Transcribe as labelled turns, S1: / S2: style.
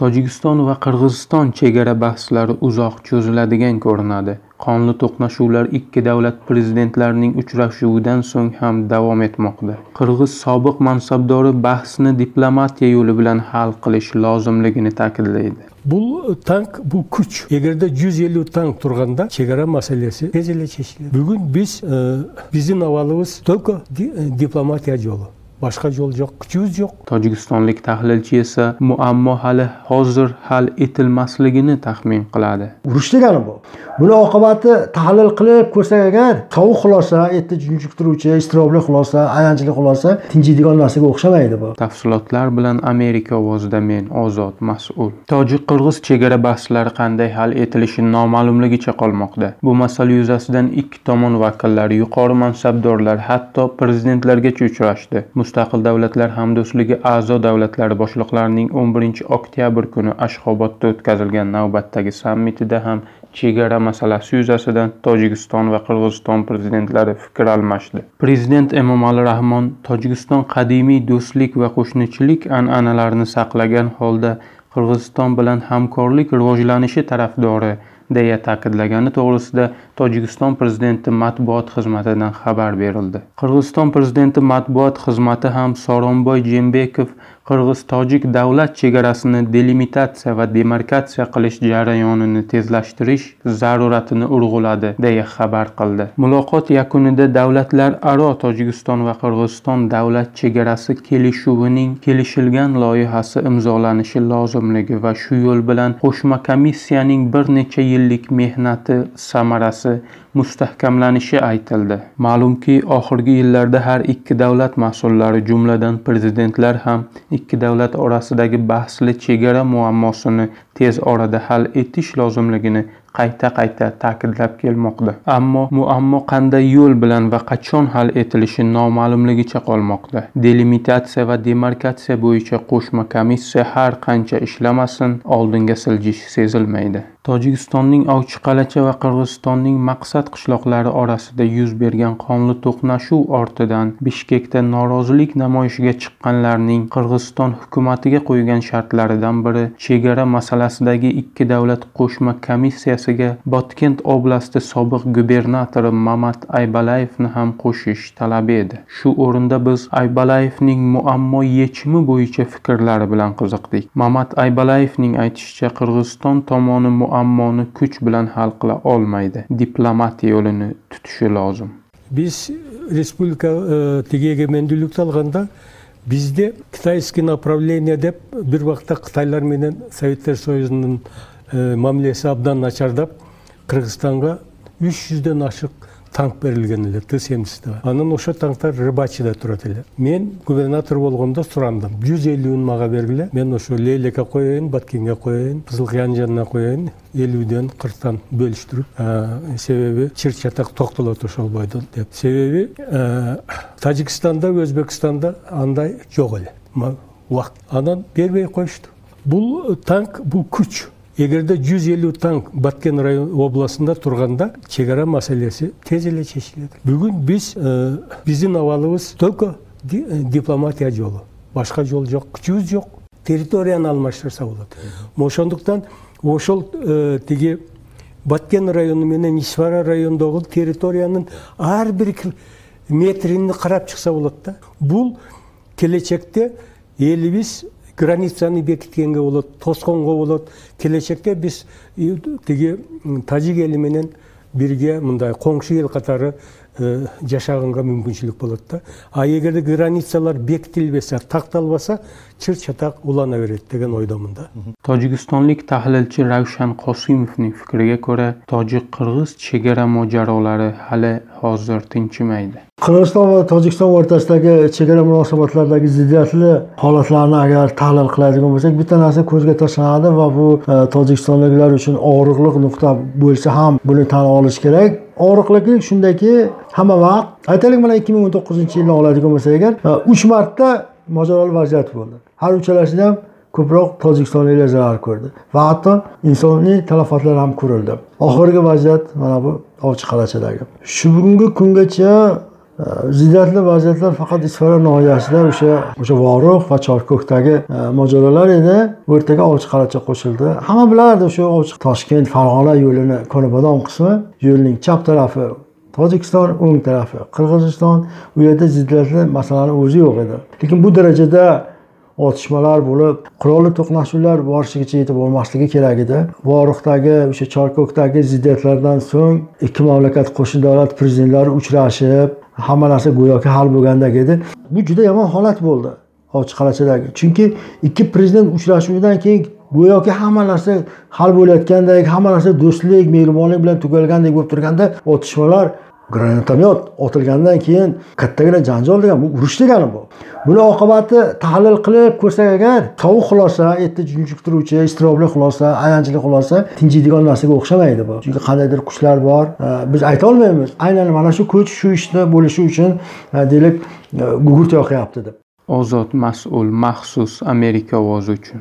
S1: tojikiston va qirg'iziston chegara bahslari uzoq cho'ziladigan ko'rinadi. Qonli to'qnashuvlar ikki davlat prezidentlarining uchrashuvidan so'ng ham davom etmoqda. Qirg'iz sobiq mansabdori bahsni diplomatiya yo'li bilan hal qilish lozimligini ta'kidlaydi.
S2: Бұл танк бұл күч егерде 150 танк тұрғанда шекара мәселесі тез эле чечилет бүгүн биз биздин абалыбыз только дипломатия жолу boshqa yo'l yo'q kuchimiz yo'q.
S1: Tojikistonlik tahlilchi esa muammo hali hozir hal etilmasligini taxmin qiladi.
S3: Urush degani bu. Buni oqibati tahlil qilib ko'rsak agar sovuq xulosa erta junjiktiruvchi iztirobli xulosa ayanchli xulosa tinchiydigan narsaga o'xshamaydi bu.
S1: Tafsilotlar bilan amerika ovozida men ozod mas'ul. Tojik qirg'iz chegara bahslari qanday hal etilishi noma'lumligicha qolmoqda. Bu masala yuzasidan ikki tomon vakillari yuqori mansabdorlar hatto prezidentlargacha uchrashdi mustaqil davlatlar hamdo'stligi a'zo davlatlari boshliqlarining 11 oktyabr kuni ashxobodda o'tkazilgan navbatdagi sammitida ham chegara masalasi yuzasidan tojikiston va qirg'iziston prezidentlari fikr almashdi. Prezident emomali rahmon tojikiston qadimiy do'stlik va qo'shnichilik an'analarini saqlagan holda qirg'iziston bilan hamkorlik rivojlanishi tarafdori deya ta'kidlagani to'g'risida tojikiston prezidenti matbuot xizmatidan xabar berildi. Qirg'iziston prezidenti matbuot xizmati ham soronboy jeenbekov qirg'iz tojik davlat chegarasini delimitatsiya va demarkatsiya qilish jarayonini tezlashtirish zaruratini urg'uladi deya xabar qildi. Muloqot yakunida davlatlararo tojikiston va qirg'iziston davlat chegarasi kelishuvining kelishilgan loyihasi imzolanishi lozimligi va shu yo'l bilan qo'shma komissiyaning bir necha yillik mehnati samarasi mustahkamlanishi aytildi. Ma'lumki oxirgi yillarda har ikki davlat mas'ullari jumladan prezidentlar ham ikki davlat orasidagi bahsli chegara muammosini tez orada hal etish lozimligini qayta qayta ta'kidlab kelmoqda. Ammo muammo qanday yo'l bilan va qachon hal etilishi noma'lumligicha qolmoqda. Delimitatsiya va demarkatsiya bo'yicha qo'shma komissiya har qancha ishlamasin oldinga siljish sezilmaydi. Tojikistonning ovchiqalacha va qirg'izistonning maqsad qishloqlari orasida yuz bergan qonli to'qnashuv ortidan bishkekda norozilik namoyishiga chiqqanlarning qirg'iziston hukumatiga qo'ygan shartlaridan biri chegara masalasidagi ikki davlat qo'shma komissiyasiga botkent oblasti sobiq gubernatori mamat aybalayevni ham qo'shish talabi edi. Shu o'rinda biz aybalayevning muammo yechimi bo'yicha fikrlari bilan qiziqdik. Mamat aybalayevning aytishicha qirg'iziston tomoni muammoni kuch bilan hal qila olmaydi. Diplomatiya yo'lini tutishi lozim.
S2: Biz respublika тиги olganda алганда бизде китайский направление деп бир убакта кытайлар менен советтер союзунун мамилеси абдан начардап кыргызстанга үч жүздөн ашык танк берилген эле т семьдесят анан ошо танктар рыбачыда турат эле мен губернатор болгондо сурандым жүз элүүн мага бергиле мен ошо лейлекке коеюн баткенге коеюн кызыл кыян жанына коеюн элүүдөн кырктан бөлүштүрүп себеби чыр чатак токтолот ошол бойдо деп себеби тажикстанда өзбекстанда андай жок эле убакыт анан бербей коюшту бул танк бул күч жүз элүү танк баткен район областында турганда чек ара маселеси тез эле чечилет бүгүн биз биздин абалыбыз только дипломатия жолу башка жол жок күчүбүз жок территорияны алмаштырса болот ошондуктан ошол тиги баткен району менен ишвара районундогу территориянын ар бир метрин карап чыкса болот да. Бул келечекте элибиз границаны бекіткенге болады тосқонға болады келешекте біз тиги тажик эли менен бірге мындай коңшу эл катары жашаганга мүмкүнчүлүк болот да. А эгерде границалар бекитилбесе такталбаса чыр чатак улана берет деген ойдомун да.
S1: Tojikistonlik tahlilchi ravshan qosimovning fikriga ko'ra tojik qirg'iz chegara mojarolari hali hozir tinchimaydi
S3: qirg'iziston va tojikiston o'rtasidagi chegara munosabatlaridagi ziddiyatli holatlarni agar tahlil qiladigan bo'lsak bitta narsa ko'zga tashlanadi va bu tojikistonliklar uchun og'riqli nuqta bo'lsa ham buni tan olish kerak og'riqli shundaki hamma vaqt aytaylik mana ikki ming o'n to'qqizinchi yilni oladigan bo'lsak agar uch marta mojaroli vaziyat bo'ldi. Har uchalasida ham ko'proq tojikistonliklar zarar ko'rdi va hatto insoniy talafotlar ham ko'rildi. Oxirgi vaziyat mana bu ovchi qalachadagi shu bugungi kungacha ziddiyatli vaziyatlar faqat isfara noyasida o'sha o'sha vorug' va chorko'kdagi e, mojarolar edi. O'rtaga yertaga ovchi qalacha qo'shildi. Hamma bilardi o'sha ovchi toshkent farg'ona yo'lini ko'nibodon qismi. Yo'lning chap tarafi tojikiston o'ng tarafi qirg'iziston. U yerda ziddatli masalani o'zi yo'q edi. Lekin bu darajada otishmalar bo'lib qurolli to'qnashuvlar borishigacha yetib bormasligi kerak edi. Vorug'dagi o'sha chorko'kdagi ziddiyatlardan so'ng ikki mamlakat qo'shni davlat prezidentlari uchrashib hamma narsa go'yoki hal bo'lgandek edi. Bu juda yomon holat bo'ldi ochiq qalachadagi chunki ikki prezident uchrashuvidan keyin go'yoki hamma narsa hal bo'layotgandek hamma narsa do'stlik mehribonlik bilan tugalgandek bo'lib turganda otishmalar granatomet otilgandan keyin kattagina janjal degan bu urush degani bu. Buni oqibati tahlil qilib ko'rsak agar sovuq xulosa erta junjiktiruvchi iztirobli xulosa ayanchli xulosa tinchiydigan narsaga o'xshamaydi bu. Chunki qandaydir kuchlar bor. Biz aytolmaymiz aynan mana shu kuch shu ishni bo'lishi uchun e, deylik e, gugurt yoqyapti deb.
S1: Ozod mas'ul maxsus amerika ovozi uchun.